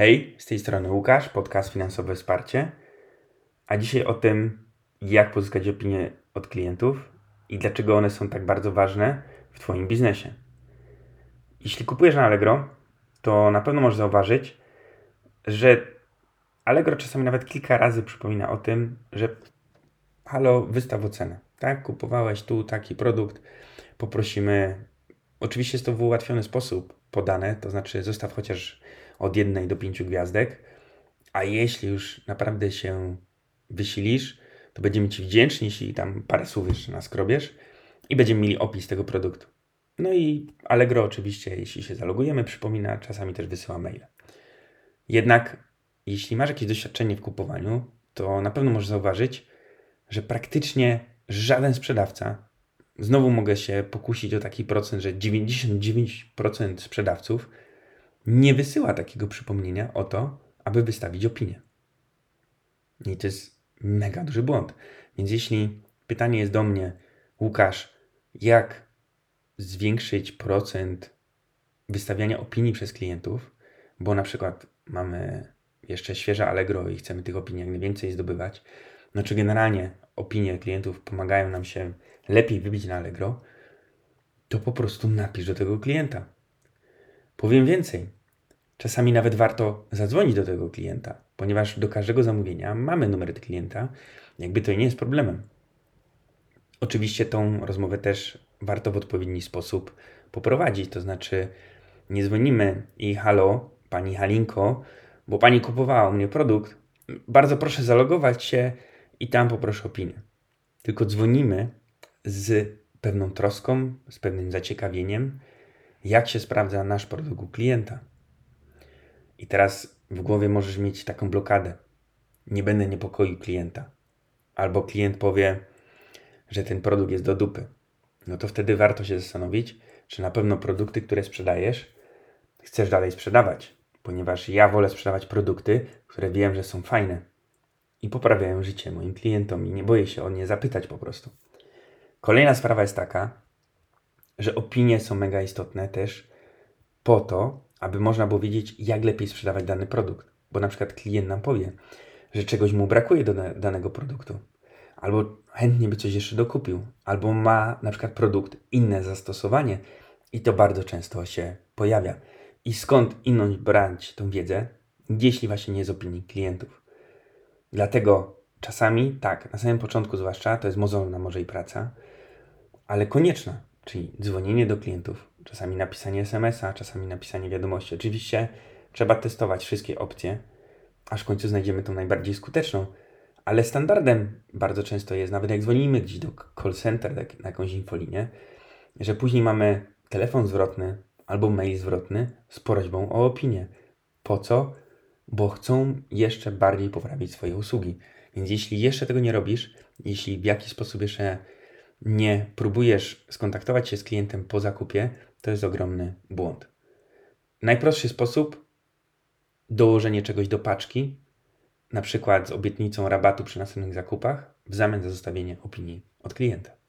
Hej, z tej strony Łukasz, podcast Finansowe Wsparcie. A dzisiaj o tym, jak pozyskać opinie od klientów i dlaczego one są tak bardzo ważne w Twoim biznesie. Jeśli kupujesz na Allegro, to na pewno możesz zauważyć, że Allegro czasami nawet kilka razy przypomina o tym, że halo, wystaw ocenę. Tak, kupowałeś tu taki produkt, poprosimy. Oczywiście jest to w ułatwiony sposób podane, to znaczy zostaw chociaż od jednej do pięciu gwiazdek, a jeśli już naprawdę się wysilisz, to będziemy Ci wdzięczni, jeśli tam parę słów jeszcze naskrobiesz i będziemy mieli opis tego produktu. No i Allegro oczywiście, jeśli się zalogujemy, przypomina, czasami też wysyła maile. Jednak jeśli masz jakieś doświadczenie w kupowaniu, to na pewno możesz zauważyć, że praktycznie żaden sprzedawca, znowu mogę się pokusić o taki procent, że 99% sprzedawców nie wysyła takiego przypomnienia o to, aby wystawić opinię. I to jest mega duży błąd. Więc jeśli pytanie jest do mnie, Łukasz, jak zwiększyć procent wystawiania opinii przez klientów, bo na przykład mamy jeszcze świeże Allegro i chcemy tych opinii jak najwięcej zdobywać, no czy generalnie opinie klientów pomagają nam się lepiej wybić na Allegro, to po prostu napisz do tego klienta. Powiem więcej. Czasami nawet warto zadzwonić do tego klienta, ponieważ do każdego zamówienia mamy numer klienta, jakby to nie jest problemem. Oczywiście tą rozmowę też warto w odpowiedni sposób poprowadzić, to znaczy nie dzwonimy i halo, pani Halinko, bo pani kupowała u mnie produkt, bardzo proszę zalogować się i tam poproszę opinię. Tylko dzwonimy z pewną troską, z pewnym zaciekawieniem, jak się sprawdza nasz produkt u klienta. I teraz w głowie możesz mieć taką blokadę. Nie będę niepokoił klienta. Albo klient powie, że ten produkt jest do dupy. No to wtedy warto się zastanowić, czy na pewno produkty, które sprzedajesz, chcesz dalej sprzedawać. Ponieważ ja wolę sprzedawać produkty, które wiem, że są fajne i poprawiają życie moim klientom i nie boję się o nie zapytać po prostu. Kolejna sprawa jest taka, że opinie są mega istotne też po to, aby można było wiedzieć, jak lepiej sprzedawać dany produkt. Bo na przykład klient nam powie, że czegoś mu brakuje do danego produktu, albo chętnie by coś jeszcze dokupił, albo ma na przykład produkt inne zastosowanie i to bardzo często się pojawia. I skąd inąć brać tą wiedzę, jeśli właśnie nie z opinii klientów. Dlatego czasami, tak, na samym początku zwłaszcza, to jest mozolna może i praca, ale konieczna, czyli dzwonienie do klientów, czasami napisanie SMS-a, czasami napisanie wiadomości. Oczywiście trzeba testować wszystkie opcje, aż w końcu znajdziemy tą najbardziej skuteczną. Ale standardem bardzo często jest, nawet jak dzwonimy gdzieś do call center, na jakąś infolinię, że później mamy telefon zwrotny albo mail zwrotny z prośbą o opinię. Po co? Bo chcą jeszcze bardziej poprawić swoje usługi. Więc jeśli jeszcze tego nie robisz, jeśli w jakiś sposób jeszcze nie próbujesz skontaktować się z klientem po zakupie, to jest ogromny błąd. Najprostszy sposób dołożenie czegoś do paczki, na przykład z obietnicą rabatu przy następnych zakupach, w zamian za zostawienie opinii od klienta.